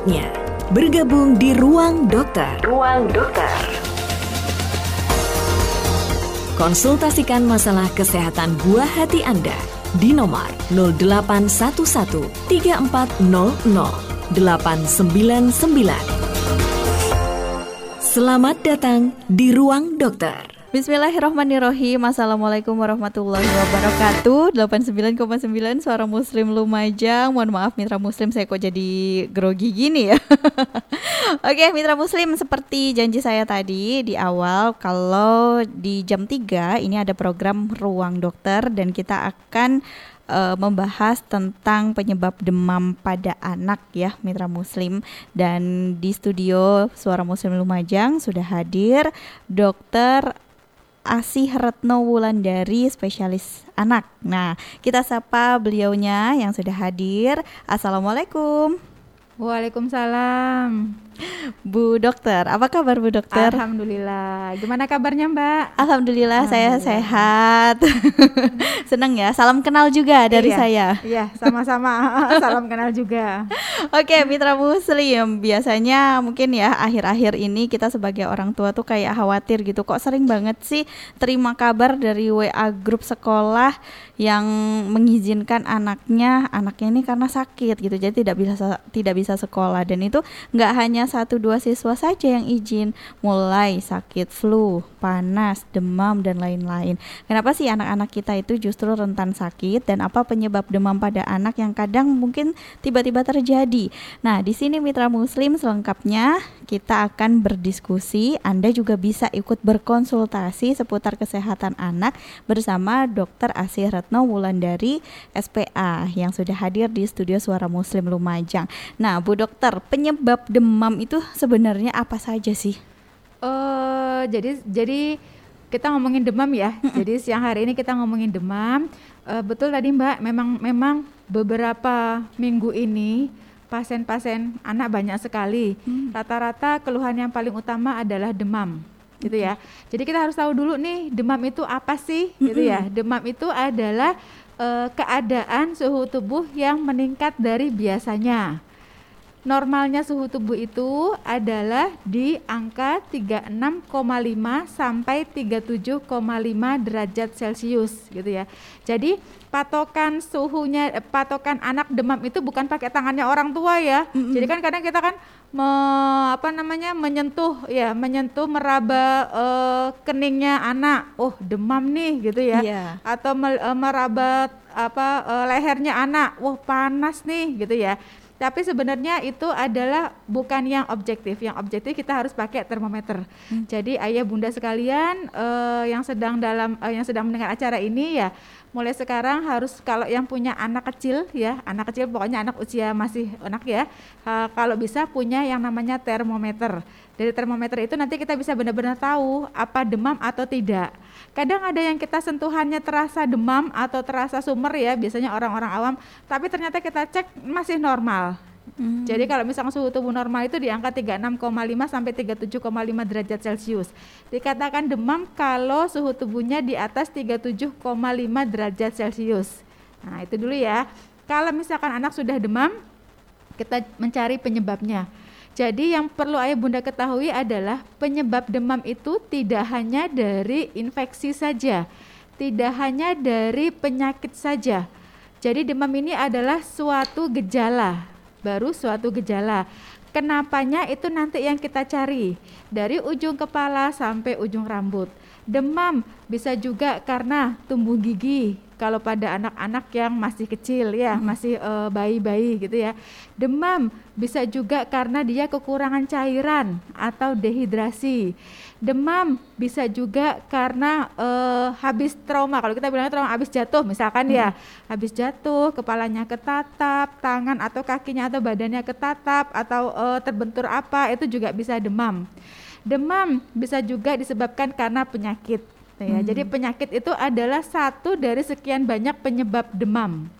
Saatnya bergabung di Ruang Dokter. Ruang Dokter. Konsultasikan masalah kesehatan buah hati Anda di nomor 0811 3400 899. Selamat datang di Ruang Dokter. Bismillahirrahmanirrahim. Assalamualaikum warahmatullahi wabarakatuh. 89,9 Suara Muslim Lumajang. Mohon maaf Mitra Muslim saya kok jadi grogi gini ya? Oke Mitra Muslim seperti janji saya tadi di awal Kalau di jam 3 ini ada program Ruang Dokter Dan kita akan uh, membahas tentang penyebab demam pada anak ya Mitra Muslim. Dan di studio Suara Muslim Lumajang sudah hadir Dokter Asih Retno Wulandari spesialis anak. Nah, kita sapa beliaunya yang sudah hadir. Assalamualaikum. Waalaikumsalam. Bu Dokter, apa kabar Bu Dokter? Alhamdulillah. Gimana kabarnya Mbak? Alhamdulillah, Alhamdulillah. saya sehat. Senang ya. Salam kenal juga dari iya, saya. Iya, sama-sama. Salam kenal juga. Oke, Mitra Muslim. Biasanya mungkin ya akhir-akhir ini kita sebagai orang tua tuh kayak khawatir gitu. Kok sering banget sih terima kabar dari WA grup sekolah yang mengizinkan anaknya, anaknya ini karena sakit gitu. Jadi tidak bisa tidak bisa sekolah dan itu nggak hanya satu dua siswa saja yang izin mulai sakit flu, panas, demam dan lain-lain. Kenapa sih anak-anak kita itu justru rentan sakit dan apa penyebab demam pada anak yang kadang mungkin tiba-tiba terjadi? Nah, di sini Mitra Muslim selengkapnya kita akan berdiskusi. Anda juga bisa ikut berkonsultasi seputar kesehatan anak bersama Dr. Asih Retno Wulandari SPA yang sudah hadir di studio Suara Muslim Lumajang. Nah, Bu Dokter, penyebab demam itu sebenarnya apa saja sih? Uh, jadi jadi kita ngomongin demam ya. Jadi siang hari ini kita ngomongin demam. Uh, betul tadi Mbak, memang memang beberapa minggu ini pasien-pasien anak banyak sekali. Hmm. Rata-rata hmm. keluhan yang paling utama adalah demam gitu ya. Jadi kita harus tahu dulu nih demam itu apa sih gitu ya. Demam itu adalah uh, keadaan suhu tubuh yang meningkat dari biasanya normalnya suhu tubuh itu adalah di angka 36,5 sampai 37,5 derajat Celcius gitu ya. Jadi patokan suhunya eh, patokan anak demam itu bukan pakai tangannya orang tua ya. Mm -hmm. Jadi kan kadang kita kan me, apa namanya menyentuh ya, menyentuh meraba uh, keningnya anak. Oh, demam nih gitu ya. Yeah. Atau me, uh, meraba apa uh, lehernya anak. Wah, panas nih gitu ya tapi sebenarnya itu adalah bukan yang objektif. Yang objektif kita harus pakai termometer. Hmm. Jadi ayah bunda sekalian uh, yang sedang dalam uh, yang sedang mendengar acara ini ya mulai sekarang harus kalau yang punya anak kecil ya anak kecil pokoknya anak usia masih anak ya uh, kalau bisa punya yang namanya termometer dari termometer itu nanti kita bisa benar-benar tahu apa demam atau tidak kadang ada yang kita sentuhannya terasa demam atau terasa sumber ya biasanya orang-orang awam tapi ternyata kita cek masih normal Hmm. Jadi kalau misalnya suhu tubuh normal itu di angka 36,5 sampai 37,5 derajat Celcius. Dikatakan demam kalau suhu tubuhnya di atas 37,5 derajat Celcius. Nah, itu dulu ya. Kalau misalkan anak sudah demam, kita mencari penyebabnya. Jadi yang perlu ayah bunda ketahui adalah penyebab demam itu tidak hanya dari infeksi saja, tidak hanya dari penyakit saja. Jadi demam ini adalah suatu gejala baru suatu gejala. Kenapanya itu nanti yang kita cari dari ujung kepala sampai ujung rambut. Demam bisa juga karena tumbuh gigi, kalau pada anak-anak yang masih kecil ya, hmm. masih eh, bayi-bayi uh, gitu ya. Demam bisa juga karena dia kekurangan cairan atau dehidrasi. Demam bisa juga karena uh, habis trauma. Kalau kita bilang trauma habis jatuh misalkan hmm. ya, habis jatuh, kepalanya ketatap, tangan atau kakinya atau badannya ketatap atau uh, terbentur apa, itu juga bisa demam. Demam bisa juga disebabkan karena penyakit. Ya. Hmm. Jadi penyakit itu adalah satu dari sekian banyak penyebab demam.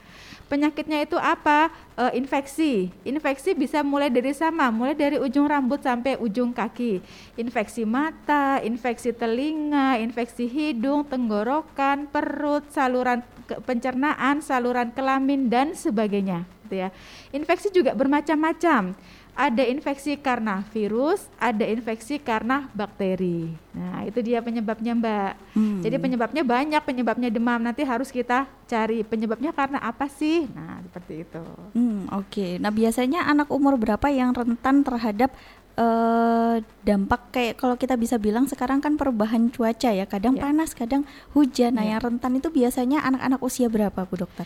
Penyakitnya itu apa? E, infeksi. Infeksi bisa mulai dari sama, mulai dari ujung rambut sampai ujung kaki. Infeksi mata, infeksi telinga, infeksi hidung, tenggorokan, perut, saluran pencernaan, saluran kelamin dan sebagainya. Gitu ya. Infeksi juga bermacam-macam ada infeksi karena virus, ada infeksi karena bakteri. Nah, itu dia penyebabnya, Mbak. Hmm. Jadi penyebabnya banyak, penyebabnya demam. Nanti harus kita cari penyebabnya karena apa sih? Nah, seperti itu. Hmm, oke. Okay. Nah, biasanya anak umur berapa yang rentan terhadap uh, dampak kayak kalau kita bisa bilang sekarang kan perubahan cuaca ya, kadang yeah. panas, kadang hujan. Nah, yeah. yang rentan itu biasanya anak-anak usia berapa, Bu Dokter?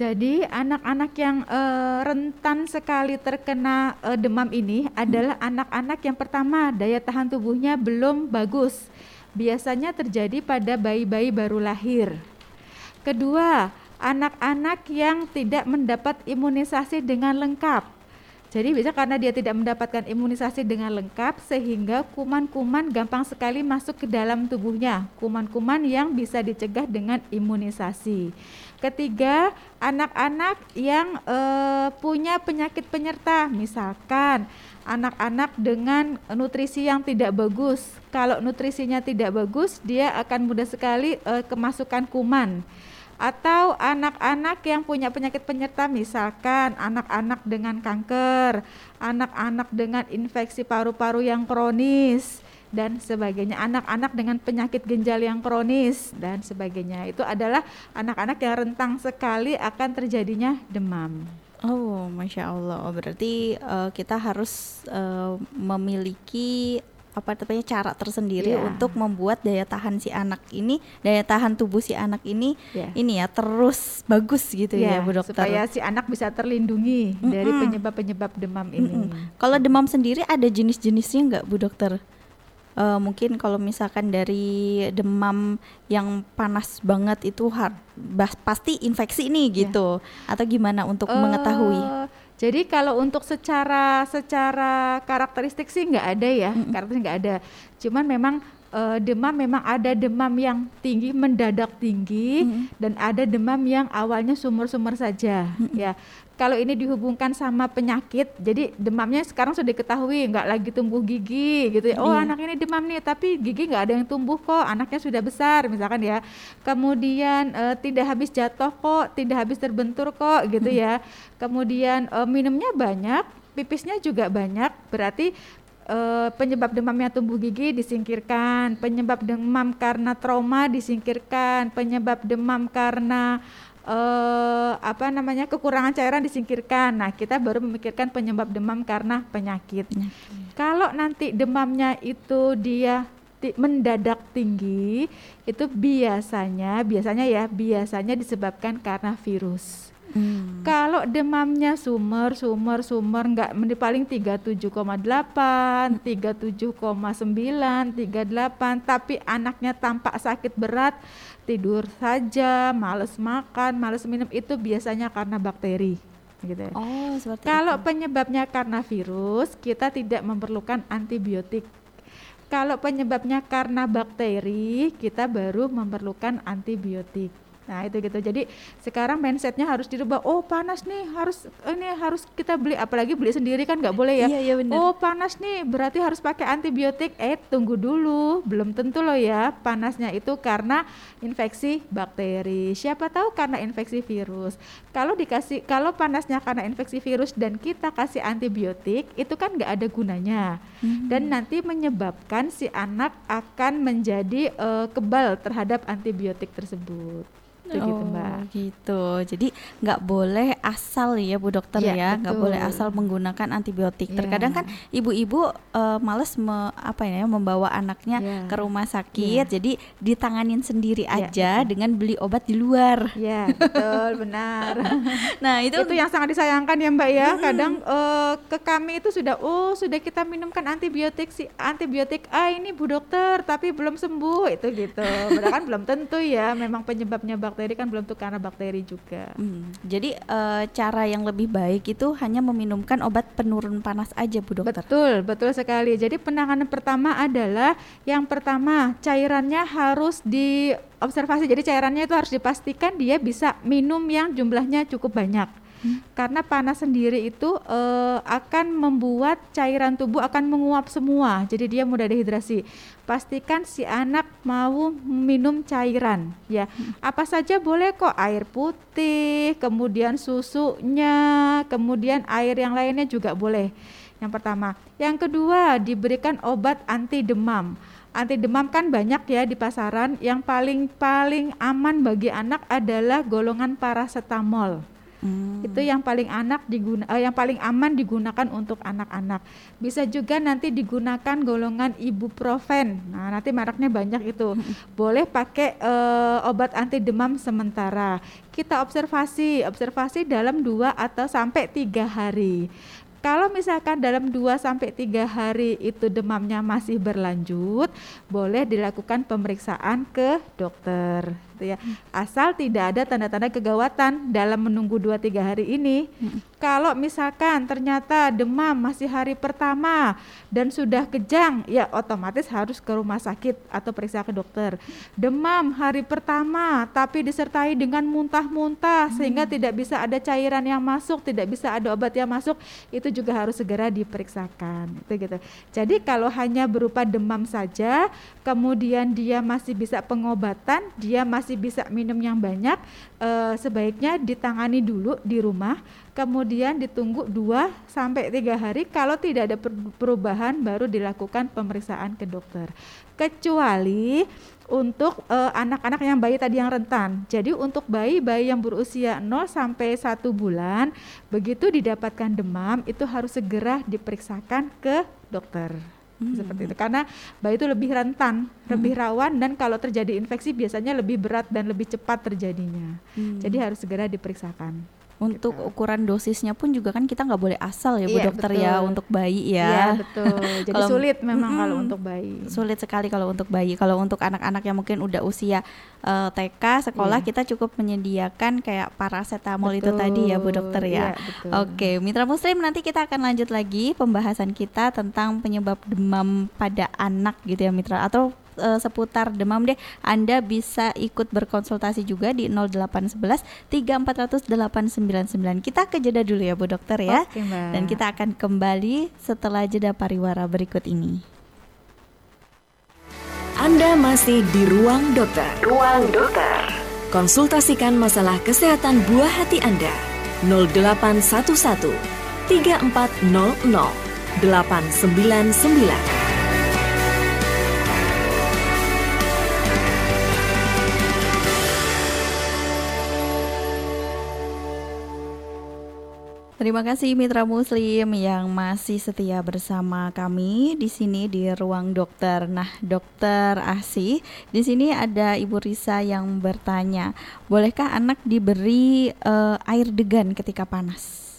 Jadi anak-anak yang uh, rentan sekali terkena uh, demam ini adalah anak-anak yang pertama daya tahan tubuhnya belum bagus. Biasanya terjadi pada bayi-bayi baru lahir. Kedua, anak-anak yang tidak mendapat imunisasi dengan lengkap. Jadi bisa karena dia tidak mendapatkan imunisasi dengan lengkap sehingga kuman-kuman gampang sekali masuk ke dalam tubuhnya. Kuman-kuman yang bisa dicegah dengan imunisasi. Ketiga, anak-anak yang uh, punya penyakit penyerta, misalkan anak-anak dengan nutrisi yang tidak bagus. Kalau nutrisinya tidak bagus, dia akan mudah sekali uh, kemasukan kuman. Atau anak-anak yang punya penyakit penyerta, misalkan anak-anak dengan kanker, anak-anak dengan infeksi paru-paru yang kronis dan sebagainya. Anak-anak dengan penyakit ginjal yang kronis dan sebagainya. Itu adalah anak-anak yang rentang sekali akan terjadinya demam. Oh, masya Allah. Oh, berarti uh, kita harus uh, memiliki apa namanya cara tersendiri yeah. untuk membuat daya tahan si anak ini, daya tahan tubuh si anak ini, yeah. ini ya terus bagus gitu yeah, ya, Bu Dokter. Supaya si anak bisa terlindungi mm -mm. dari penyebab-penyebab demam ini. Mm -mm. Kalau demam sendiri ada jenis-jenisnya nggak, Bu Dokter? Uh, mungkin kalau misalkan dari demam yang panas banget itu har pasti infeksi nih iya. gitu yeah. atau gimana untuk uh, mengetahui? Jadi kalau untuk secara secara karakteristik sih nggak ada ya, mm -hmm. karakteristik nggak ada. Cuman memang uh, demam memang ada demam yang tinggi mendadak tinggi mm -hmm. dan ada demam yang awalnya sumur-sumur saja mm -hmm. ya kalau ini dihubungkan sama penyakit, jadi demamnya sekarang sudah diketahui nggak lagi tumbuh gigi gitu ya. Oh iya. anak ini demam nih, tapi gigi nggak ada yang tumbuh kok, anaknya sudah besar misalkan ya. Kemudian uh, tidak habis jatuh kok, tidak habis terbentur kok gitu ya. Kemudian uh, minumnya banyak, pipisnya juga banyak, berarti uh, penyebab demamnya tumbuh gigi disingkirkan, penyebab demam karena trauma disingkirkan, penyebab demam karena uh, apa namanya kekurangan cairan disingkirkan. Nah, kita baru memikirkan penyebab demam karena penyakit. Hmm. Kalau nanti demamnya itu dia mendadak tinggi, itu biasanya biasanya ya biasanya disebabkan karena virus. Hmm. Kalau demamnya sumber, sumber, sumber enggak paling 37,8, 37,9, 38, tapi anaknya tampak sakit berat, tidur saja, males makan, males minum itu biasanya karena bakteri. Gitu. Ya. Oh, seperti Kalau itu. penyebabnya karena virus, kita tidak memerlukan antibiotik. Kalau penyebabnya karena bakteri, kita baru memerlukan antibiotik. Nah itu gitu. Jadi sekarang mindsetnya harus dirubah. Oh panas nih harus ini harus kita beli. Apalagi beli sendiri kan nggak boleh ya. Iya, iya bener. Oh panas nih berarti harus pakai antibiotik. Eh tunggu dulu. Belum tentu loh ya. Panasnya itu karena infeksi bakteri. Siapa tahu karena infeksi virus. Kalau dikasih kalau panasnya karena infeksi virus dan kita kasih antibiotik itu kan nggak ada gunanya. Hmm. Dan nanti menyebabkan si anak akan menjadi uh, kebal terhadap antibiotik tersebut oh, gitu mbak. Gitu. Jadi nggak boleh asal ya bu dokter ya, ya. nggak boleh asal menggunakan antibiotik. Ya. terkadang kan ibu-ibu uh, males me, apa ya membawa anaknya ya. ke rumah sakit. Ya. jadi ditanganin sendiri ya, aja betul. dengan beli obat di luar. Ya betul benar. Nah itu itu yang sangat disayangkan ya mbak ya. Kadang uh, ke kami itu sudah oh sudah kita minumkan antibiotik si antibiotik ah ini bu dokter tapi belum sembuh. Itu gitu. Padahal kan belum tentu ya memang penyebabnya bakteri bakteri kan belum tentu karena bakteri juga. Hmm. Jadi uh, cara yang lebih baik itu hanya meminumkan obat penurun panas aja Bu Dokter. Betul, betul sekali. Jadi penanganan pertama adalah yang pertama cairannya harus diobservasi. Jadi cairannya itu harus dipastikan dia bisa minum yang jumlahnya cukup banyak karena panas sendiri itu uh, akan membuat cairan tubuh akan menguap semua, jadi dia mudah dehidrasi. Pastikan si anak mau minum cairan, ya. Hmm. Apa saja boleh kok, air putih, kemudian susunya, kemudian air yang lainnya juga boleh. Yang pertama. Yang kedua, diberikan obat anti demam. Anti demam kan banyak ya di pasaran. Yang paling paling aman bagi anak adalah golongan paracetamol. Hmm. Itu yang paling anak diguna uh, yang paling aman digunakan untuk anak-anak. Bisa juga nanti digunakan golongan ibuprofen. Nah, nanti mereknya banyak itu. Hmm. Boleh pakai uh, obat anti demam sementara. Kita observasi, observasi dalam dua atau sampai tiga hari. Kalau misalkan dalam 2 sampai 3 hari itu demamnya masih berlanjut, boleh dilakukan pemeriksaan ke dokter gitu ya. Asal tidak ada tanda-tanda kegawatan dalam menunggu 2-3 hari ini. Hmm. Kalau misalkan ternyata demam masih hari pertama dan sudah kejang, ya otomatis harus ke rumah sakit atau periksa ke dokter. Demam hari pertama tapi disertai dengan muntah-muntah hmm. sehingga tidak bisa ada cairan yang masuk, tidak bisa ada obat yang masuk, itu juga harus segera diperiksakan. Itu gitu. Jadi kalau hanya berupa demam saja, kemudian dia masih bisa pengobatan, dia masih masih bisa minum yang banyak, uh, sebaiknya ditangani dulu di rumah, kemudian ditunggu 2 sampai tiga hari. Kalau tidak ada perubahan, baru dilakukan pemeriksaan ke dokter. Kecuali untuk eh, anak-anak yang bayi tadi yang rentan. Jadi untuk bayi-bayi yang berusia 0 sampai 1 bulan, begitu didapatkan demam itu harus segera diperiksakan ke dokter hmm. seperti itu karena bayi itu lebih rentan, hmm. lebih rawan dan kalau terjadi infeksi biasanya lebih berat dan lebih cepat terjadinya. Hmm. Jadi harus segera diperiksakan. Untuk gitu. ukuran dosisnya pun juga kan kita nggak boleh asal ya Bu iya, Dokter ya, betul. ya untuk bayi ya. Iya betul. Jadi kalau, sulit memang mm, kalau untuk bayi. Sulit sekali kalau untuk bayi. Kalau untuk anak-anak yang mungkin udah usia uh, eh, TK sekolah iya. kita cukup menyediakan kayak paracetamol betul. itu tadi ya Bu Dokter ya. Iya, Oke, Mitra Muslim nanti kita akan lanjut lagi pembahasan kita tentang penyebab demam pada anak gitu ya Mitra atau uh, seputar demam deh, Anda bisa ikut berkonsultasi juga di 0811 3400 899. Kita ke jeda dulu ya Bu Dokter ya. Oke, Dan kita akan kembali setelah jeda pariwara berikut ini. Anda masih di ruang dokter. Ruang dokter. Konsultasikan masalah kesehatan buah hati Anda 0811 3400 899. Terima kasih mitra muslim yang masih setia bersama kami di sini di ruang dokter. Nah, dokter Asi, di sini ada Ibu Risa yang bertanya, bolehkah anak diberi uh, air degan ketika panas?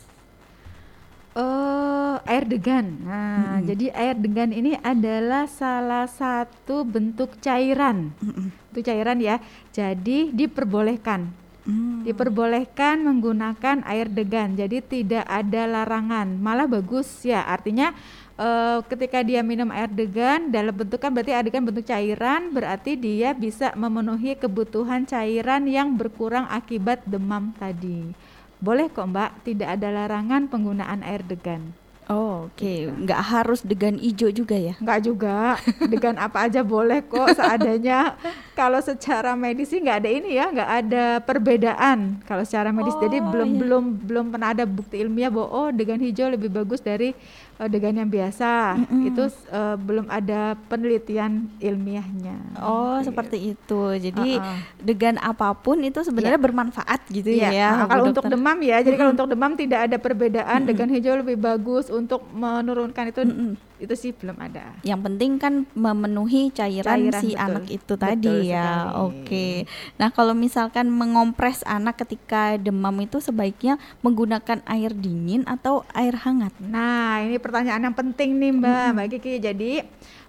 Uh, air degan. Nah, hmm. jadi air degan ini adalah salah satu bentuk cairan. Hmm. Itu cairan ya. Jadi diperbolehkan Hmm. Diperbolehkan menggunakan air degan, jadi tidak ada larangan. Malah bagus ya, artinya uh, ketika dia minum air degan dalam bentuk kan berarti air degan bentuk cairan, berarti dia bisa memenuhi kebutuhan cairan yang berkurang akibat demam tadi. Boleh kok Mbak, tidak ada larangan penggunaan air degan. Oh, oke. Okay. Gitu. Nggak harus degan hijau juga ya? Nggak juga. Degan apa aja boleh kok seadanya. Kalau secara medis sih nggak ada ini ya, nggak ada perbedaan. Kalau secara medis, oh, jadi belum iya. belum belum pernah ada bukti ilmiah bahwa oh degan hijau lebih bagus dari uh, dengan yang biasa mm -hmm. itu uh, belum ada penelitian ilmiahnya. Oh, gitu. seperti itu. Jadi uh -uh. degan apa pun itu sebenarnya yeah. bermanfaat gitu yeah. ya. Nah, kalau untuk demam ya, jadi kalau untuk demam tidak ada perbedaan. Mm -hmm. Degan hijau lebih bagus untuk menurunkan itu. Mm -hmm itu sih belum ada. Yang penting kan memenuhi cairan, cairan si betul. anak itu betul tadi ya. Oke. Okay. Nah, kalau misalkan mengompres anak ketika demam itu sebaiknya menggunakan air dingin atau air hangat. Nah, ini pertanyaan yang penting nih, Mbak. Hmm. Mbak Kiki. Jadi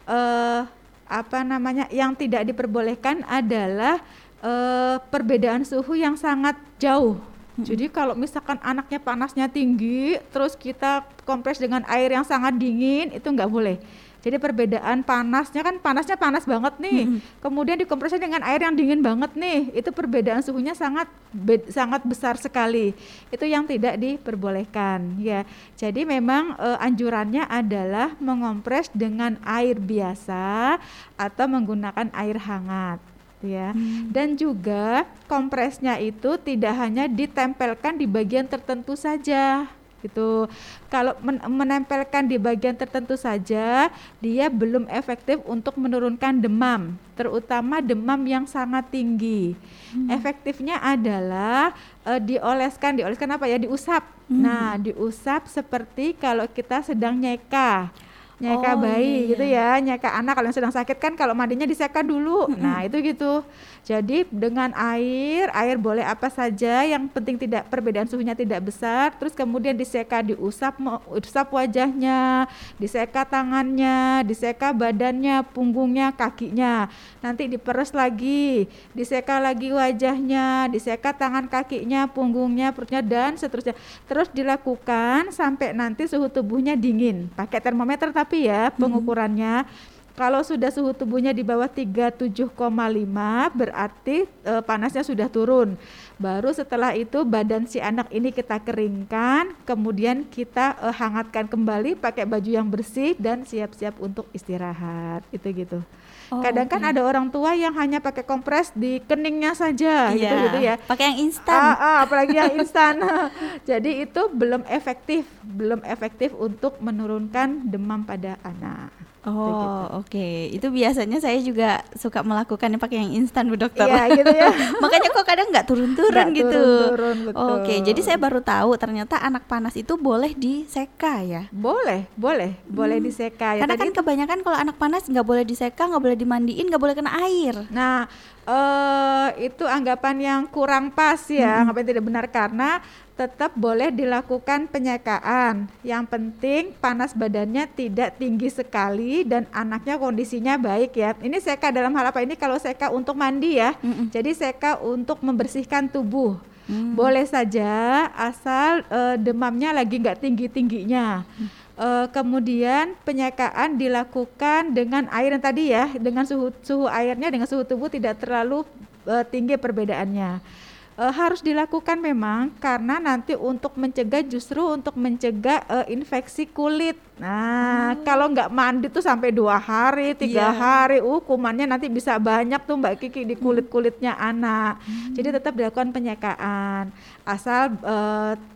uh, apa namanya? Yang tidak diperbolehkan adalah uh, perbedaan suhu yang sangat jauh jadi kalau misalkan anaknya panasnya tinggi, terus kita kompres dengan air yang sangat dingin, itu nggak boleh. Jadi perbedaan panasnya kan panasnya panas banget nih, hmm. kemudian dikompresnya dengan air yang dingin banget nih, itu perbedaan suhunya sangat be sangat besar sekali. Itu yang tidak diperbolehkan ya. Jadi memang e, anjurannya adalah mengompres dengan air biasa atau menggunakan air hangat ya. Hmm. Dan juga kompresnya itu tidak hanya ditempelkan di bagian tertentu saja. gitu. Kalau men menempelkan di bagian tertentu saja, dia belum efektif untuk menurunkan demam, terutama demam yang sangat tinggi. Hmm. Efektifnya adalah uh, dioleskan, dioleskan apa ya? Diusap. Hmm. Nah, diusap seperti kalau kita sedang nyeka nyeka oh, bayi iya, gitu iya. ya nyeka anak kalau yang sedang sakit kan kalau mandinya diseka dulu mm -hmm. nah itu gitu jadi dengan air, air boleh apa saja yang penting tidak perbedaan suhunya tidak besar. Terus kemudian diseka, diusap, usap wajahnya, diseka tangannya, diseka badannya, punggungnya, kakinya. Nanti diperes lagi, diseka lagi wajahnya, diseka tangan kakinya, punggungnya, perutnya dan seterusnya. Terus dilakukan sampai nanti suhu tubuhnya dingin. Pakai termometer tapi ya pengukurannya. Hmm kalau sudah suhu tubuhnya di bawah 37,5 berarti e, panasnya sudah turun. Baru setelah itu badan si anak ini kita keringkan, kemudian kita e, hangatkan kembali pakai baju yang bersih dan siap-siap untuk istirahat. Itu gitu. Oh, Kadang okay. kan ada orang tua yang hanya pakai kompres di keningnya saja gitu gitu ya. Pakai yang instan. Ah, ah, apalagi yang instan. Jadi itu belum efektif, belum efektif untuk menurunkan demam pada anak. Oh oke, okay. itu biasanya saya juga suka melakukannya pakai yang instan bu dokter. Iya gitu ya. Makanya kok kadang nggak turun-turun gitu. Turun-turun Oke, okay. jadi saya baru tahu ternyata anak panas itu boleh diseka ya. Boleh, boleh, boleh hmm. diseka. Ya, Karena kan kebanyakan kalau anak panas nggak boleh diseka, nggak boleh dimandiin, nggak boleh kena air. Nah uh, itu anggapan yang kurang pas ya, hmm. anggapan tidak benar karena tetap boleh dilakukan penyekaan. Yang penting panas badannya tidak tinggi sekali dan anaknya kondisinya baik ya. Ini seka dalam hal apa ini? Kalau seka untuk mandi ya. Mm -mm. Jadi seka untuk membersihkan tubuh. Mm. Boleh saja asal uh, demamnya lagi nggak tinggi tingginya. Uh, kemudian penyekaan dilakukan dengan air yang tadi ya, dengan suhu suhu airnya dengan suhu tubuh tidak terlalu uh, tinggi perbedaannya e, harus dilakukan memang karena nanti untuk mencegah justru untuk mencegah e, infeksi kulit. Nah, hmm. kalau nggak mandi tuh sampai dua hari, tiga yeah. hari, uh kumannya nanti bisa banyak tuh Mbak Kiki di kulit kulitnya anak. Hmm. Jadi tetap dilakukan penyekaan asal e,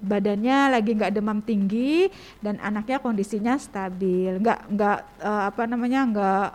badannya lagi nggak demam tinggi dan anaknya kondisinya stabil, nggak nggak e, apa namanya nggak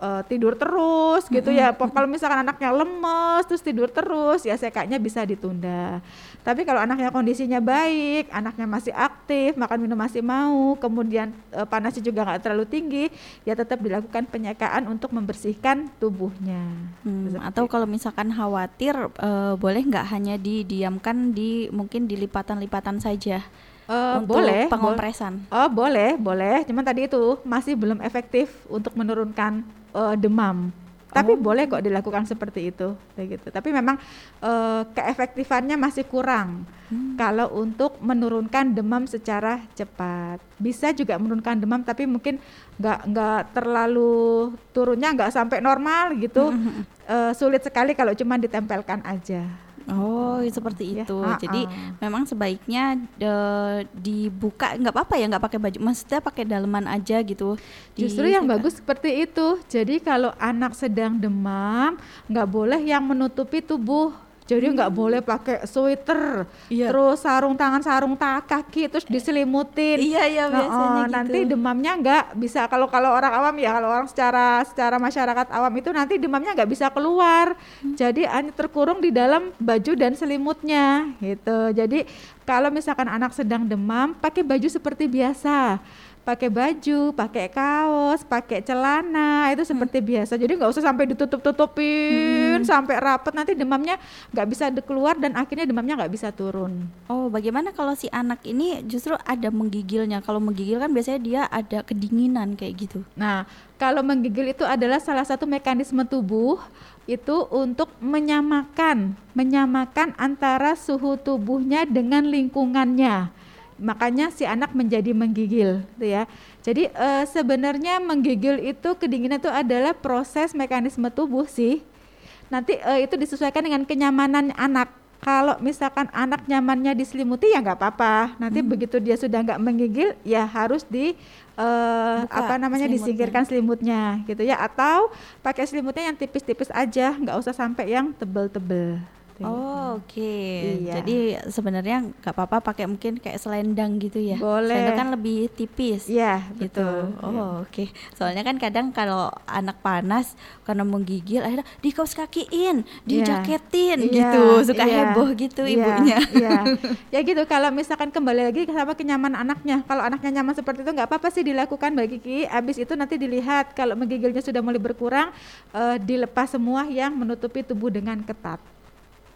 uh, tidur terus gitu ya. Kalau misalkan anaknya lemes terus tidur terus ya sekanya bisa ditunda. Tapi kalau anaknya kondisinya baik, anaknya masih aktif, makan minum masih mau, kemudian uh, panasnya juga nggak terlalu tinggi, ya tetap dilakukan penyekaan untuk membersihkan tubuhnya. Hmm, atau kalau misalkan khawatir, uh, boleh nggak hanya didiamkan di mungkin di lipatan-lipatan saja? Uh, untuk boleh pengompresan. Bo oh boleh, boleh. Cuman tadi itu masih belum efektif untuk menurunkan uh, demam. Tapi oh. boleh kok dilakukan seperti itu, kayak gitu. Tapi memang uh, keefektifannya masih kurang hmm. kalau untuk menurunkan demam secara cepat. Bisa juga menurunkan demam, tapi mungkin nggak nggak terlalu turunnya nggak sampai normal gitu. Hmm. Uh, sulit sekali kalau cuma ditempelkan aja. Oh, seperti ya. itu. Ha -ha. Jadi memang sebaiknya de, dibuka nggak apa-apa ya nggak pakai baju. Maksudnya pakai daleman aja gitu. Justru yang bagus seperti itu. Jadi kalau anak sedang demam, nggak boleh yang menutupi tubuh jadi nggak hmm. boleh pakai sweater, iya. terus sarung tangan, sarung tak kaki, terus diselimutin. Iya iya nah, biasanya oh, gitu. Nanti demamnya nggak bisa kalau kalau orang awam ya kalau orang secara secara masyarakat awam itu nanti demamnya nggak bisa keluar. Hmm. Jadi hanya terkurung di dalam baju dan selimutnya gitu. Jadi kalau misalkan anak sedang demam, pakai baju seperti biasa pakai baju, pakai kaos, pakai celana itu hmm. seperti hmm. biasa. Jadi nggak usah sampai ditutup-tutupin hmm. sampai rapet nanti demamnya nggak bisa keluar dan akhirnya demamnya nggak bisa turun. Oh, bagaimana kalau si anak ini justru ada menggigilnya? Kalau menggigil kan biasanya dia ada kedinginan kayak gitu. Nah, kalau menggigil itu adalah salah satu mekanisme tubuh itu untuk menyamakan menyamakan antara suhu tubuhnya dengan lingkungannya makanya si anak menjadi menggigil gitu ya. Jadi uh, sebenarnya menggigil itu kedinginan itu adalah proses mekanisme tubuh sih. Nanti uh, itu disesuaikan dengan kenyamanan anak. Kalau misalkan anak nyamannya diselimuti ya nggak apa-apa. Nanti hmm. begitu dia sudah nggak menggigil ya harus di uh, apa namanya selimutnya. disingkirkan selimutnya gitu ya. Atau pakai selimutnya yang tipis-tipis aja nggak usah sampai yang tebel-tebel Oh, oke. Okay. Iya. Jadi sebenarnya nggak apa-apa pakai mungkin kayak selendang gitu ya. Boleh. Selendang kan lebih tipis. Iya, gitu. betul. Oh, oke. Okay. Soalnya kan kadang kalau anak panas karena menggigil akhirnya dikaus kakiin, dijaketin Iya, gitu. Suka iya, heboh gitu iya, ibunya. Iya. ya gitu kalau misalkan kembali lagi sama kenyamanan anaknya. Kalau anaknya nyaman seperti itu nggak apa-apa sih dilakukan Mbak Kiki. Habis itu nanti dilihat kalau menggigilnya sudah mulai berkurang eh, dilepas semua yang menutupi tubuh dengan ketat.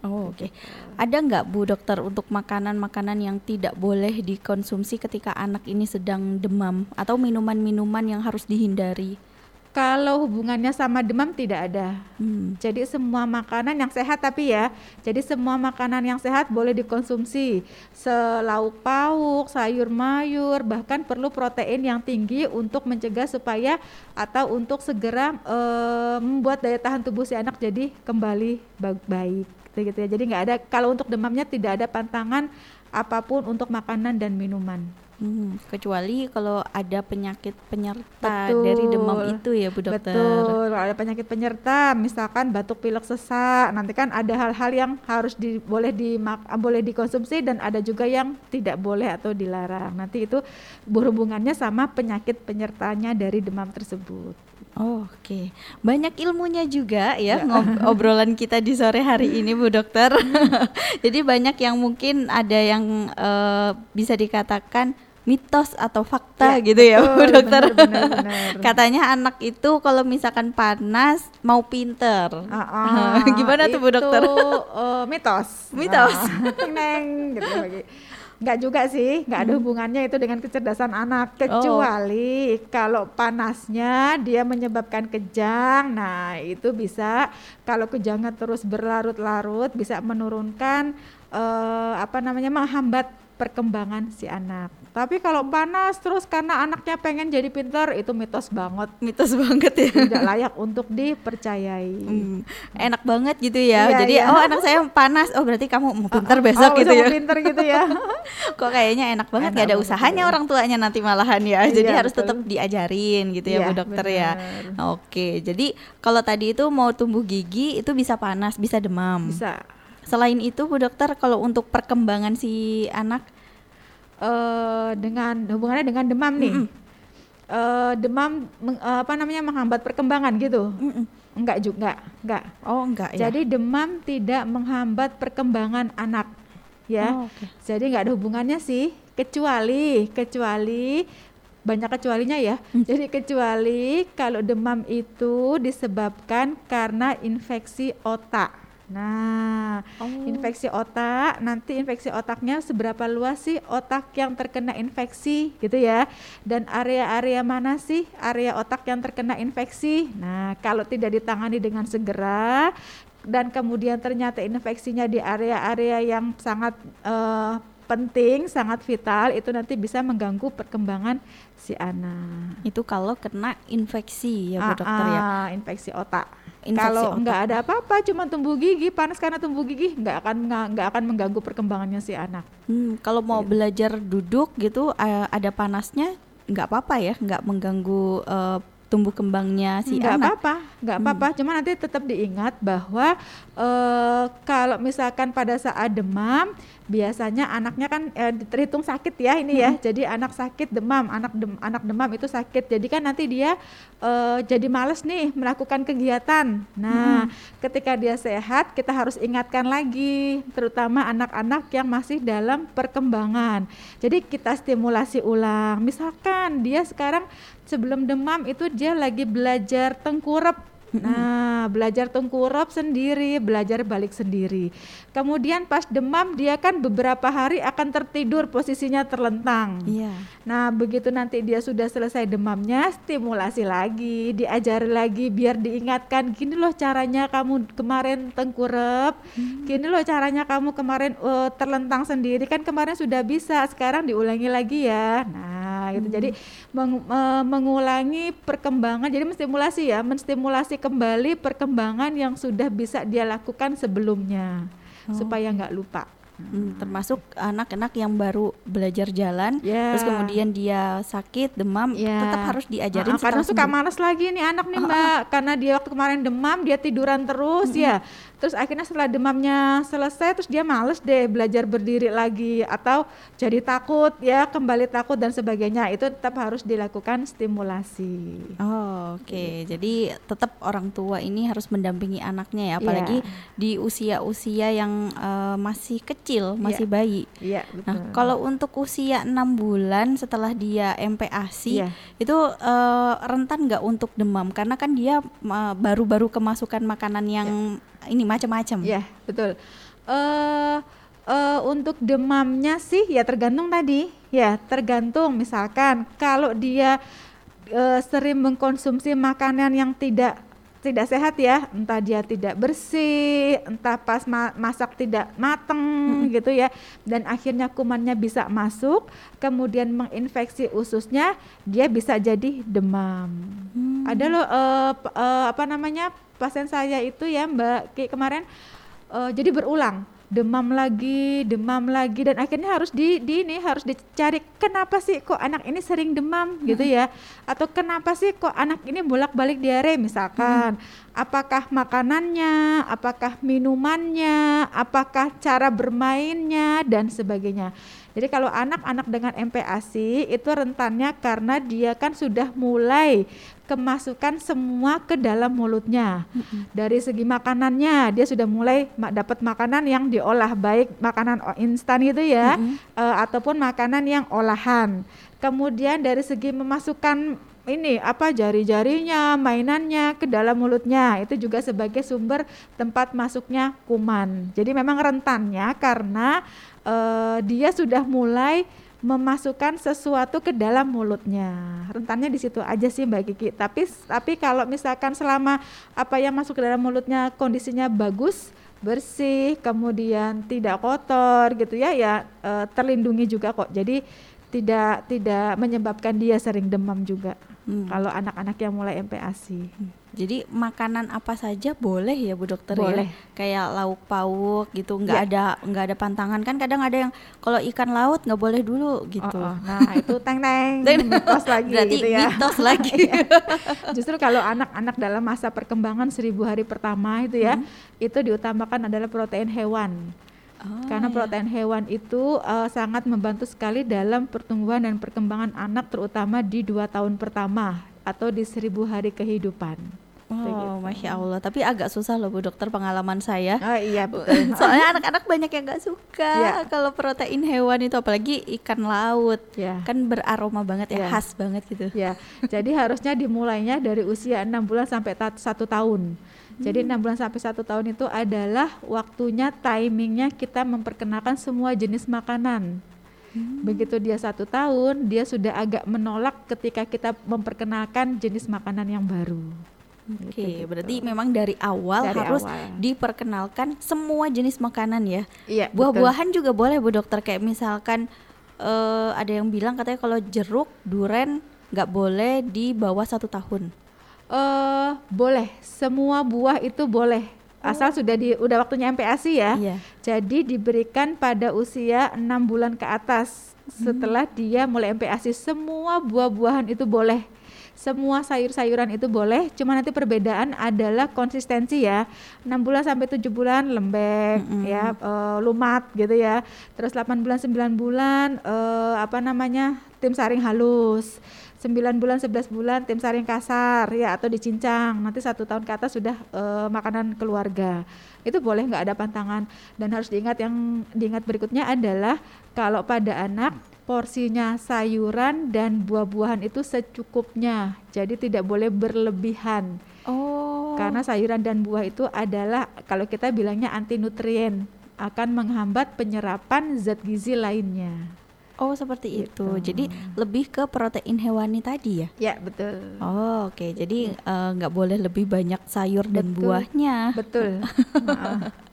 Oh, oke. Ada nggak Bu Dokter untuk makanan-makanan yang tidak boleh dikonsumsi ketika anak ini sedang demam atau minuman-minuman yang harus dihindari? Kalau hubungannya sama demam tidak ada. Hmm. Jadi semua makanan yang sehat tapi ya, jadi semua makanan yang sehat boleh dikonsumsi. Selauk pauk, sayur mayur, bahkan perlu protein yang tinggi untuk mencegah supaya atau untuk segera eh, membuat daya tahan tubuh si anak jadi kembali ba- baik. Gitu ya. Jadi nggak ada kalau untuk demamnya tidak ada pantangan apa pun untuk makanan dan minuman. Hmm, kecuali kalau ada penyakit penyerta Betul. dari demam itu ya Bu Dokter. Betul, kalau ada penyakit penyerta, misalkan batuk pilek sesak, nanti kan ada hal-hal yang harus di, boleh dimak, boleh dikonsumsi dan ada juga yang tidak boleh atau dilarang. Nanti itu berhubungannya sama penyakit penyertanya dari demam tersebut. Oh, Oke, banyak ilmunya juga ya ngob- obrolan kita di sore hari ini Bu Dokter. Jadi banyak yang mungkin ada yang eh, bisa dikatakan mitos atau fakta Ya, gitu ya Bu betul, Dokter. benar, benar, benar. Katanya anak itu kalau misalkan panas mau pinter. Ah, ah, Gimana tuh Bu Dokter? Itu eh, mitos. Mitos. Ting neng, gitu lagi. Nggak juga sih, nggak Hmm. ada hubungannya itu dengan kecerdasan anak. Oh. Kecuali kalau panasnya dia menyebabkan kejang, nah itu bisa kalau kejangnya terus berlarut-larut bisa menurunkan eh, apa namanya menghambat perkembangan si anak. Tapi kalau panas terus karena anaknya pengen jadi pintar itu mitos banget, Mitos banget ya. tidak layak untuk dipercayai. Hmm, enak banget gitu ya. Iya, Jadi iya. oh anak saya panas, oh berarti kamu mau pinter Oh, besok gitu bisa ya. mau pinter gitu ya. Kok kayaknya enak banget Enak gak ada banget, usahanya iya. orang tuanya nanti malahan ya. Jadi Iya, harus tetap diajarin gitu ya Iya, Bu Dokter ya. benar. Oke, jadi kalau tadi itu mau tumbuh gigi itu bisa panas, bisa demam. Bisa. Selain itu Bu Dokter kalau untuk perkembangan si anak eh dengan hubungannya dengan demam nih. Eh, demam meng- eh, apa namanya menghambat perkembangan gitu. Enggak juga, enggak. Oh enggak ya. Jadi demam tidak menghambat perkembangan anak, ya. Oh, oke. Jadi nggak ada hubungannya sih, kecuali kecuali banyak kecualinya ya. Hmm. Jadi kecuali kalau demam itu disebabkan karena infeksi otak. Nah, Oh. infeksi otak, nanti infeksi otaknya seberapa luas sih otak yang terkena infeksi gitu ya. Dan area-area mana sih area otak yang terkena infeksi? Nah, kalau tidak ditangani dengan segera dan kemudian ternyata infeksinya di area-area yang sangat eh, penting, sangat vital, itu nanti bisa mengganggu perkembangan si anak. itu kalau kena infeksi ya Bu Ah, Dokter ya. ah, infeksi otak. Infeksi Kalau nggak ada apa-apa, cuma tumbuh gigi, panas karena tumbuh gigi, nggak akan nggak akan mengganggu perkembangannya si anak. Hmm, kalau mau belajar duduk gitu ada panasnya nggak apa-apa ya, nggak mengganggu eh, tumbuh kembangnya si nggak anak. apa-apa, nggak apa-apa. Cuma nanti tetap diingat bahwa eh, kalau misalkan pada saat demam, biasanya anaknya kan eh, terhitung sakit ya ini ya. Jadi anak sakit demam, anak dem, anak demam itu sakit. Jadi kan nanti dia eh, jadi males nih melakukan kegiatan. Nah, ketika dia sehat, kita harus ingatkan lagi, terutama anak-anak yang masih dalam perkembangan. Jadi kita stimulasi ulang. Misalkan dia sekarang sebelum demam itu dia lagi belajar tengkurap. Nah, belajar tengkurap sendiri, belajar balik sendiri. Kemudian pas demam dia kan beberapa hari akan tertidur posisinya terlentang. Iya. Nah, begitu nanti dia sudah selesai demamnya, stimulasi lagi, diajari lagi biar diingatkan, gini loh caranya kamu kemarin tengkurap, gini loh caranya kamu kemarin eh, terlentang sendiri kan kemarin sudah bisa, sekarang diulangi lagi ya. Nah, itu jadi meng- eh, mengulangi perkembangan, jadi menstimulasi ya, menstimulasi kembali perkembangan yang sudah bisa dia lakukan sebelumnya supaya nggak lupa. Hmm, termasuk anak-anak yang baru belajar jalan, Ya. terus kemudian dia sakit, demam, Ya. tetap harus diajarin Ah, karena suka malas lagi nih anak nih mbak karena dia waktu kemarin demam dia tiduran terus ya terus akhirnya setelah demamnya selesai terus dia males deh belajar berdiri lagi atau jadi takut ya kembali takut dan sebagainya itu tetap harus dilakukan stimulasi Oh, oke. Jadi tetap orang tua ini harus mendampingi anaknya ya, apalagi di usia-usia yang eh, masih kecil, masih bayi. iya Nah, betul. kalau untuk usia enam bulan setelah dia MPASI, Iya. itu eh, rentan nggak untuk demam? Karena kan dia eh, baru-baru kemasukan makanan yang ini macam-macam. Ya, betul. eh eh, untuk demamnya sih ya tergantung tadi. Ya, tergantung misalkan kalau dia eh, sering mengkonsumsi makanan yang tidak tidak sehat ya, entah dia tidak bersih, entah pas ma- masak tidak mateng gitu ya, dan akhirnya kumannya bisa masuk, kemudian menginfeksi ususnya, dia bisa jadi demam. Ada loh p- eh, apa namanya pasien saya itu ya Mbak Ki kemarin eh, jadi berulang demam lagi, demam lagi dan akhirnya harus di, di ini harus dicari kenapa sih kok anak ini sering demam gitu ya? Atau kenapa sih kok anak ini bolak-balik diare misalkan? Apakah makanannya, apakah minumannya, apakah cara bermainnya dan sebagainya. Jadi kalau anak-anak dengan MPASI itu rentannya karena dia kan sudah mulai kemasukan semua ke dalam mulutnya. Dari segi makanannya dia sudah mulai ma- dapat makanan yang diolah baik makanan instan itu ya eh, ataupun makanan yang olahan. Kemudian dari segi memasukkan ini apa jari-jarinya, mainannya ke dalam mulutnya itu juga sebagai sumber tempat masuknya kuman. Jadi memang rentannya karena eh, dia sudah mulai memasukkan sesuatu ke dalam mulutnya. Rentannya di situ aja sih Mbak Kiki. Tapi tapi kalau misalkan selama apa yang masuk ke dalam mulutnya kondisinya bagus, bersih, kemudian tidak kotor gitu ya, ya eh, terlindungi juga kok. Jadi tidak tidak menyebabkan dia sering demam juga. Hmm. Kalau anak-anak yang mulai MPASI. Jadi makanan apa saja boleh ya Bu Dokter Boleh. ya? Kayak lauk pauk gitu, nggak Ya. ada nggak ada pantangan kan kadang ada yang kalau ikan laut nggak boleh dulu gitu. Oh, oh. Nah itu teng teng mitos lagi Berarti gitu ya. mitos lagi. Iya. Justru kalau anak-anak dalam masa perkembangan seribu hari pertama itu ya, itu diutamakan adalah protein hewan. Oh, Karena ya. protein hewan itu eh, sangat membantu sekali dalam pertumbuhan dan perkembangan anak terutama di dua tahun pertama atau di seribu hari kehidupan. Oh, Begitu. masya Allah. Tapi agak susah loh Bu Dokter pengalaman saya. Oh iya betul. Soalnya anak-anak banyak yang nggak suka Iya. kalau protein hewan itu, apalagi ikan laut. Ya. Kan beraroma banget ya, Iya. khas banget gitu. Ya, jadi harusnya dimulainya dari usia enam bulan sampai satu tahun. Jadi enam bulan sampai satu tahun itu adalah waktunya, timingnya kita memperkenalkan semua jenis makanan. Begitu dia satu tahun, dia sudah agak menolak ketika kita memperkenalkan jenis makanan yang baru. Oke, Gitu-gitu. berarti memang dari awal Dari harus awal. diperkenalkan semua jenis makanan ya. Iya, Buah-buahan juga boleh Bu Dokter kayak misalkan eh, ada yang bilang katanya kalau jeruk, duren nggak boleh di bawah satu tahun. eh boleh, semua buah itu boleh. Asal sudah di udah waktunya MPASI ya. Iya. Jadi diberikan pada usia enam bulan ke atas. Setelah dia mulai MPASI semua buah-buahan itu boleh. Semua sayur-sayuran itu boleh, cuma nanti perbedaan adalah konsistensi ya. 6 bulan sampai 7 bulan lembek ya, eh, lumat gitu ya. Terus 8 bulan 9 bulan eh, apa namanya? tim saring halus. 9 bulan 11 bulan tim saring kasar ya atau dicincang. Nanti satu tahun ke atas sudah eh, makanan keluarga. Itu boleh nggak ada pantangan dan harus diingat yang diingat berikutnya adalah kalau pada anak porsinya sayuran dan buah-buahan itu secukupnya. Jadi tidak boleh berlebihan. Oh. Karena sayuran dan buah itu adalah kalau kita bilangnya anti nutrien akan menghambat penyerapan zat gizi lainnya. Oh, seperti itu. Gitu. Jadi lebih ke protein hewani tadi ya. Ya, betul. Oh, oke. Jadi eh, nggak boleh lebih banyak sayur dan Betul. buahnya. Betul.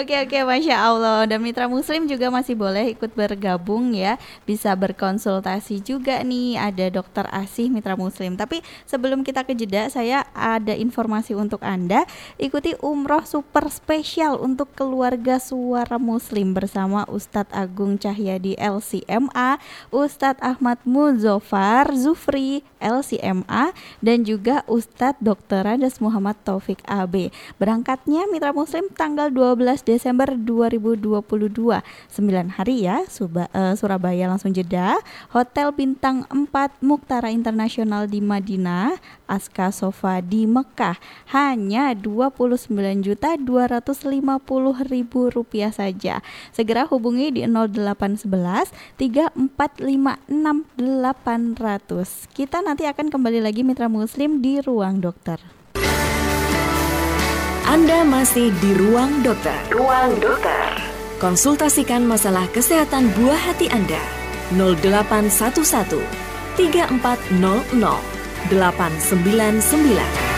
Oke oke Masya Allah. Dan mitra muslim juga masih boleh ikut bergabung ya. Bisa berkonsultasi juga nih. Ada dokter Asih mitra muslim. Tapi sebelum kita ke jeda Saya ada informasi untuk Anda. Ikuti umroh super spesial Untuk keluarga suara muslim Bersama Ustadz Agung Cahyadi LCMA Ustadz Ahmad Muzofar Zufri LCMA Dan juga Ustadz Dr. Radas Muhammad Taufik AB Berangkatnya mitra muslim tanggal 2 12 Desember 2022 9 hari ya Suba, uh, Surabaya. Langsung jeda. Hotel Bintang 4 Muktara Internasional di Madinah Aska Sofa di Mekah. Hanya 29 juta 250 ribu rupiah saja. Segera hubungi di 0811 3456 800 kita nanti akan kembali lagi mitra muslim di ruang dokter anda masih di Ruang Dokter. Ruang Dokter. Konsultasikan masalah kesehatan buah hati Anda. 0811 3400 899.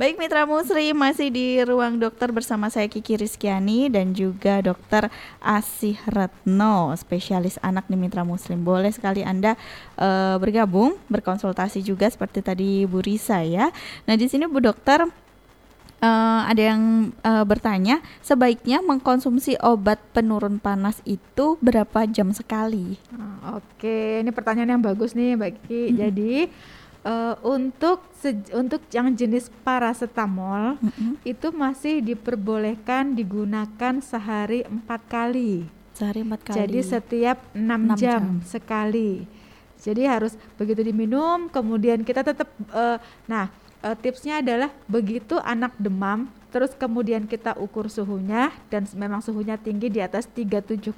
Baik Mitra Musri masih di ruang dokter bersama saya Kiki Rizkyani dan juga dokter Asih Retno spesialis anak di Mitra Muslim. Boleh sekali Anda uh, bergabung, berkonsultasi juga seperti tadi Bu Risa ya. Nah di sini Bu Dokter uh, ada yang uh, bertanya sebaiknya mengkonsumsi obat penurun panas itu berapa jam sekali? Oke, ini pertanyaan yang bagus nih Mbak Kiki. Hmm. Jadi uh, untuk untuk yang jenis paracetamol mm -hmm. itu masih diperbolehkan digunakan sehari empat kali. Sehari empat kali. Jadi setiap enam jam, jam sekali. Jadi harus begitu diminum, kemudian kita tetap. Uh, nah, uh, tipsnya adalah begitu anak demam, terus kemudian kita ukur suhunya dan memang suhunya tinggi di atas 37,5,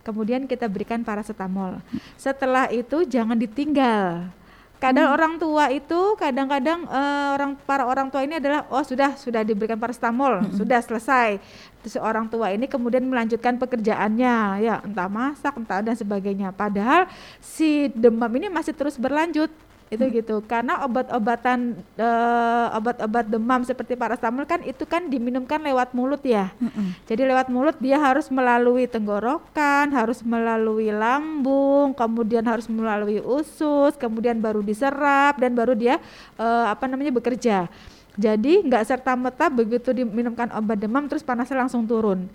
kemudian kita berikan paracetamol. Setelah itu jangan ditinggal kadang hmm. orang tua itu kadang-kadang uh, orang para orang tua ini adalah oh sudah sudah diberikan paracetamol hmm. sudah selesai terus orang tua ini kemudian melanjutkan pekerjaannya ya entah masak entah dan sebagainya padahal si demam ini masih terus berlanjut itu hmm. gitu karena obat-obatan uh, obat-obat demam seperti paracetamol kan itu kan diminumkan lewat mulut ya hmm. jadi lewat mulut dia harus melalui tenggorokan harus melalui lambung kemudian harus melalui usus kemudian baru diserap dan baru dia uh, apa namanya bekerja jadi nggak serta merta begitu diminumkan obat demam terus panasnya langsung turun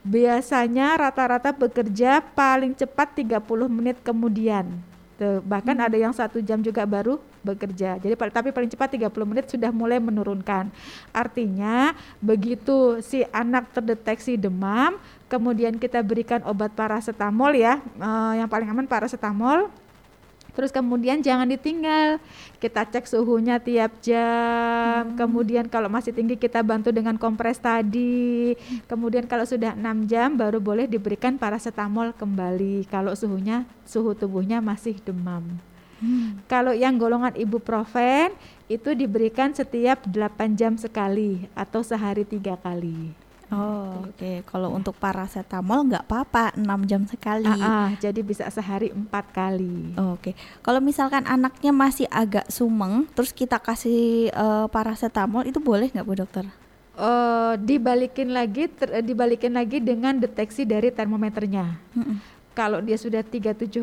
biasanya rata-rata bekerja paling cepat 30 menit kemudian Tuh, bahkan hmm. ada yang satu jam juga baru bekerja. Jadi tapi paling cepat 30 menit sudah mulai menurunkan. Artinya begitu si anak terdeteksi demam, kemudian kita berikan obat paracetamol ya, uh, yang paling aman paracetamol Terus kemudian jangan ditinggal. Kita cek suhunya tiap jam. Hmm. Kemudian kalau masih tinggi kita bantu dengan kompres tadi. Kemudian kalau sudah enam jam baru boleh diberikan paracetamol kembali kalau suhunya suhu tubuhnya masih demam. Hmm. Kalau yang golongan ibuprofen itu diberikan setiap 8 jam sekali atau sehari tiga kali. Oh, oke. Okay. Kalau untuk paracetamol nggak apa-apa, 6 jam sekali. Ah, ah, jadi bisa sehari empat kali. Oh, oke. Okay. Kalau misalkan anaknya masih agak sumeng, terus kita kasih uh, paracetamol itu boleh nggak Bu Dokter? Uh, dibalikin lagi ter, dibalikin lagi dengan deteksi dari termometernya. Hmm kalau dia sudah 37,5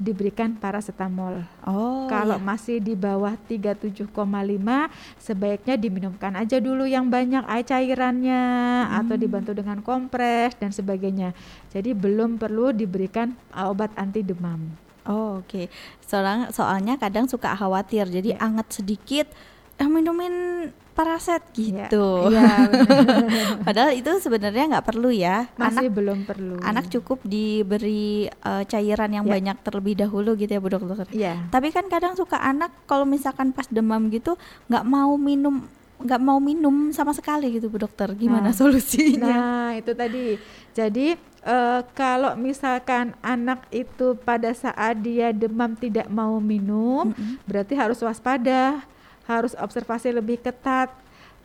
diberikan paracetamol. Oh. Kalau iya. masih di bawah 37,5 sebaiknya diminumkan aja dulu yang banyak air cairannya hmm. atau dibantu dengan kompres dan sebagainya. Jadi belum perlu diberikan uh, obat anti demam. Oh, oke. Okay. Soalnya soalnya kadang suka khawatir. Jadi yeah. anget sedikit minumin paraset gitu. Ya, ya, Padahal itu sebenarnya nggak perlu ya. Masih anak, belum perlu. Anak cukup diberi uh, cairan yang ya. banyak terlebih dahulu gitu ya Bu Dokter. Iya. Tapi kan kadang suka anak kalau misalkan pas demam gitu nggak mau minum nggak mau minum sama sekali gitu Bu Dokter. Gimana nah, solusinya? Nah, itu tadi. Jadi uh, kalau misalkan anak itu pada saat dia demam tidak mau minum, mm -hmm. berarti harus waspada harus observasi lebih ketat.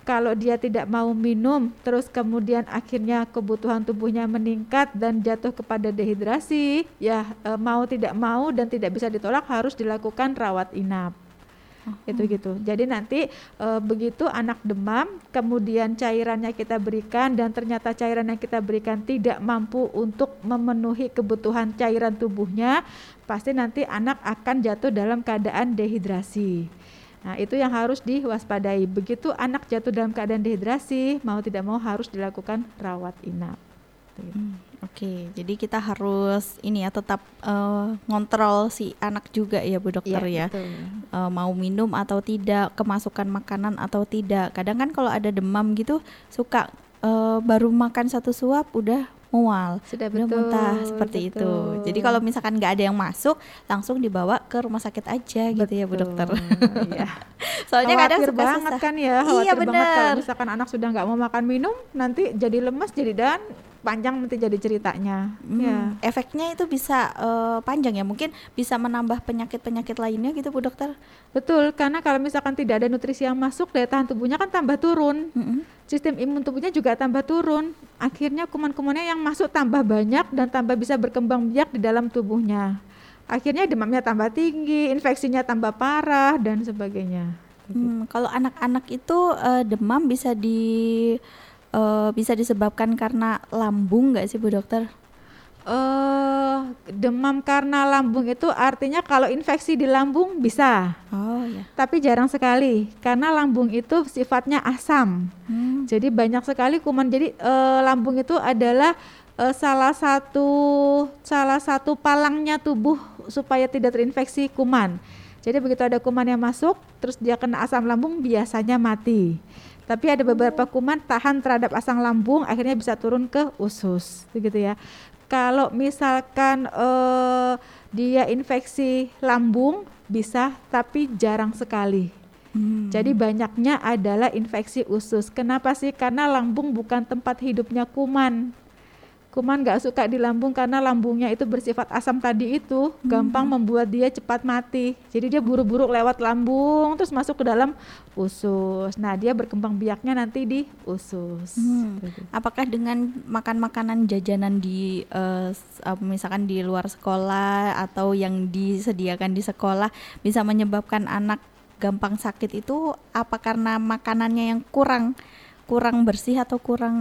kalau dia tidak mau minum, terus kemudian akhirnya kebutuhan tubuhnya meningkat dan jatuh kepada dehidrasi, ya e, mau tidak mau dan tidak bisa ditolak harus dilakukan rawat inap. Itu gitu. Jadi nanti e, begitu anak demam, kemudian cairannya kita berikan dan ternyata cairan yang kita berikan tidak mampu untuk memenuhi kebutuhan cairan tubuhnya, pasti nanti anak akan jatuh dalam keadaan dehidrasi. Nah, itu yang harus diwaspadai. Begitu anak jatuh dalam keadaan dehidrasi, mau tidak mau harus dilakukan rawat inap. Hmm, Oke, okay. jadi kita harus ini ya tetap uh, ngontrol si anak juga ya Bu Dokter ya. ya. Uh, mau minum atau tidak, kemasukan makanan atau tidak. Kadang kan kalau ada demam gitu suka uh, baru makan satu suap udah mual, sudah betul, muntah seperti betul. itu. Jadi kalau misalkan nggak ada yang masuk, langsung dibawa ke rumah sakit aja betul. gitu ya Bu Dokter. Iya. Soalnya khawatir kadang suka banget susah. kan ya, khawatir iya, bener. banget kalau misalkan anak sudah nggak mau makan minum, nanti jadi lemas, jadi dan panjang nanti jadi ceritanya. Hmm, ya. Efeknya itu bisa uh, panjang ya, mungkin bisa menambah penyakit-penyakit lainnya gitu Bu Dokter. Betul, karena kalau misalkan tidak ada nutrisi yang masuk, daya tahan tubuhnya kan tambah turun. -hmm. Sistem imun tubuhnya juga tambah turun. Akhirnya kuman-kumannya yang masuk tambah banyak dan tambah bisa berkembang biak di dalam tubuhnya. Akhirnya demamnya tambah tinggi, infeksinya tambah parah dan sebagainya. Hmm, kalau anak-anak itu uh, demam bisa di uh, bisa disebabkan karena lambung nggak sih Bu Dokter? Uh, demam karena lambung itu artinya kalau infeksi di lambung bisa. Oh ya. Tapi jarang sekali karena lambung itu sifatnya asam. Hmm. Jadi banyak sekali kuman. Jadi uh, lambung itu adalah uh, salah satu salah satu palangnya tubuh supaya tidak terinfeksi kuman. Jadi begitu ada kuman yang masuk, terus dia kena asam lambung biasanya mati. Tapi ada beberapa kuman tahan terhadap asam lambung, akhirnya bisa turun ke usus, begitu ya. Kalau misalkan uh, dia infeksi lambung bisa, tapi jarang sekali. Hmm. Jadi banyaknya adalah infeksi usus. Kenapa sih? Karena lambung bukan tempat hidupnya kuman kuman nggak suka di lambung karena lambungnya itu bersifat asam tadi itu hmm. gampang membuat dia cepat mati. Jadi dia buru-buru lewat lambung terus masuk ke dalam usus. Nah dia berkembang biaknya nanti di usus. Hmm. Apakah dengan makan makanan jajanan di uh, misalkan di luar sekolah atau yang disediakan di sekolah bisa menyebabkan anak gampang sakit itu apa karena makanannya yang kurang kurang bersih atau kurang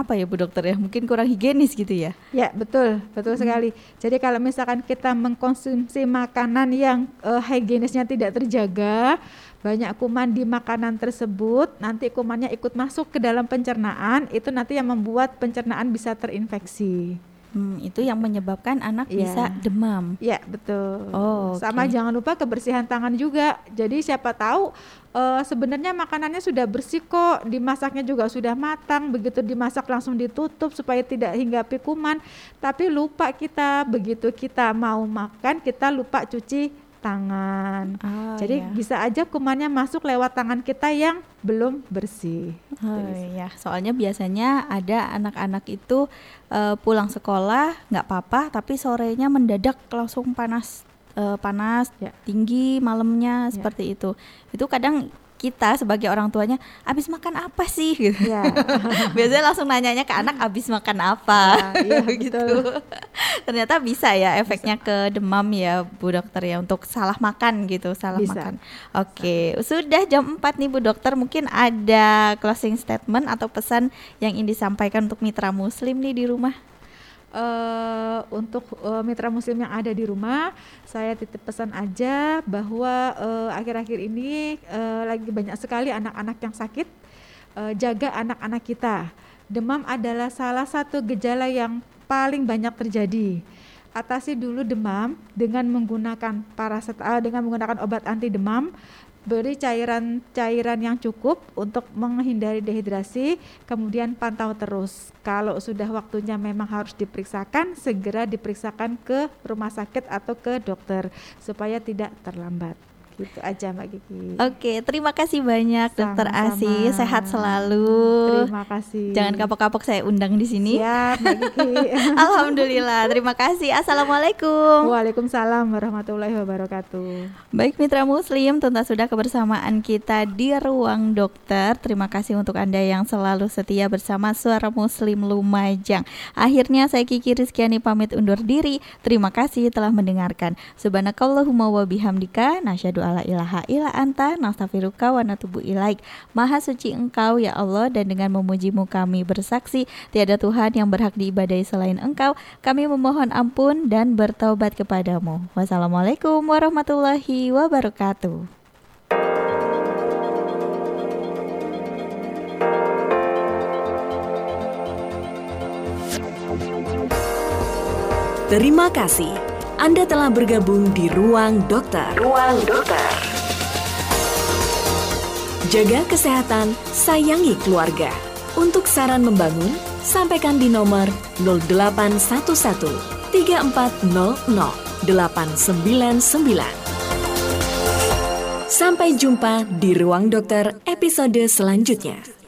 apa ya Bu Dokter ya? Mungkin kurang higienis gitu ya? Ya betul betul hmm. sekali. Jadi kalau misalkan kita mengkonsumsi makanan yang uh, higienisnya tidak terjaga banyak kuman di makanan tersebut nanti kumannya ikut masuk ke dalam pencernaan itu nanti yang membuat pencernaan bisa terinfeksi Hmm, itu yang menyebabkan anak yeah. bisa demam. Ya betul. Oh, sama okay. jangan lupa kebersihan tangan juga. Jadi siapa tahu uh, sebenarnya makanannya sudah bersih kok, dimasaknya juga sudah matang. Begitu dimasak langsung ditutup supaya tidak hingga kuman. Tapi lupa kita begitu kita mau makan kita lupa cuci tangan. Oh, Jadi iya. bisa aja kumannya masuk lewat tangan kita yang belum bersih. Oh iya, soalnya biasanya ada anak-anak itu uh, pulang sekolah nggak apa-apa, tapi sorenya mendadak langsung panas uh, panas ya. tinggi malamnya ya. seperti itu. Itu kadang kita sebagai orang tuanya abis makan apa sih? Gitu. Ya. biasanya langsung nanyanya ke anak abis makan apa? Ya, iya, gitu. Ternyata bisa ya efeknya bisa. ke demam ya Bu Dokter ya untuk salah makan gitu salah bisa. makan. Oke sudah jam 4 nih Bu Dokter. Mungkin ada closing statement atau pesan yang ingin disampaikan untuk mitra muslim nih di rumah uh, untuk uh, mitra muslim yang ada di rumah, saya titip pesan aja bahwa uh, akhir-akhir ini uh, lagi banyak sekali anak-anak yang sakit. Uh, jaga anak-anak kita. Demam adalah salah satu gejala yang paling banyak terjadi. Atasi dulu demam dengan menggunakan paracetamol dengan menggunakan obat anti demam beri cairan-cairan yang cukup untuk menghindari dehidrasi, kemudian pantau terus. Kalau sudah waktunya memang harus diperiksakan, segera diperiksakan ke rumah sakit atau ke dokter supaya tidak terlambat. Gitu aja Mbak Kiki. Oke, terima kasih banyak Dokter Sama-sama. Asi, sehat selalu. Terima kasih. Jangan kapok-kapok saya undang di sini. Siap Mbak Kiki. Alhamdulillah, terima kasih. Assalamualaikum. Waalaikumsalam warahmatullahi wabarakatuh. Baik mitra muslim, tuntas sudah kebersamaan kita di ruang dokter. Terima kasih untuk Anda yang selalu setia bersama Suara Muslim Lumajang. Akhirnya saya Kiki Rizkyani pamit undur diri. Terima kasih telah mendengarkan. Subhanakallahumma wa bihamdika nasyhadu alla ilaha illa anta nastaghfiruka wa natubu ilaik. Maha suci Engkau ya Allah dan dengan memujimu kami bersaksi tiada Tuhan yang berhak diibadahi selain Engkau. Kami memohon ampun dan bertaubat kepadamu. Wassalamualaikum warahmatullahi wabarakatuh. Terima kasih. Anda telah bergabung di Ruang Dokter. Ruang Dokter. Jaga kesehatan, sayangi keluarga. Untuk saran membangun, sampaikan di nomor 0811 3400 899. Sampai jumpa di Ruang Dokter episode selanjutnya.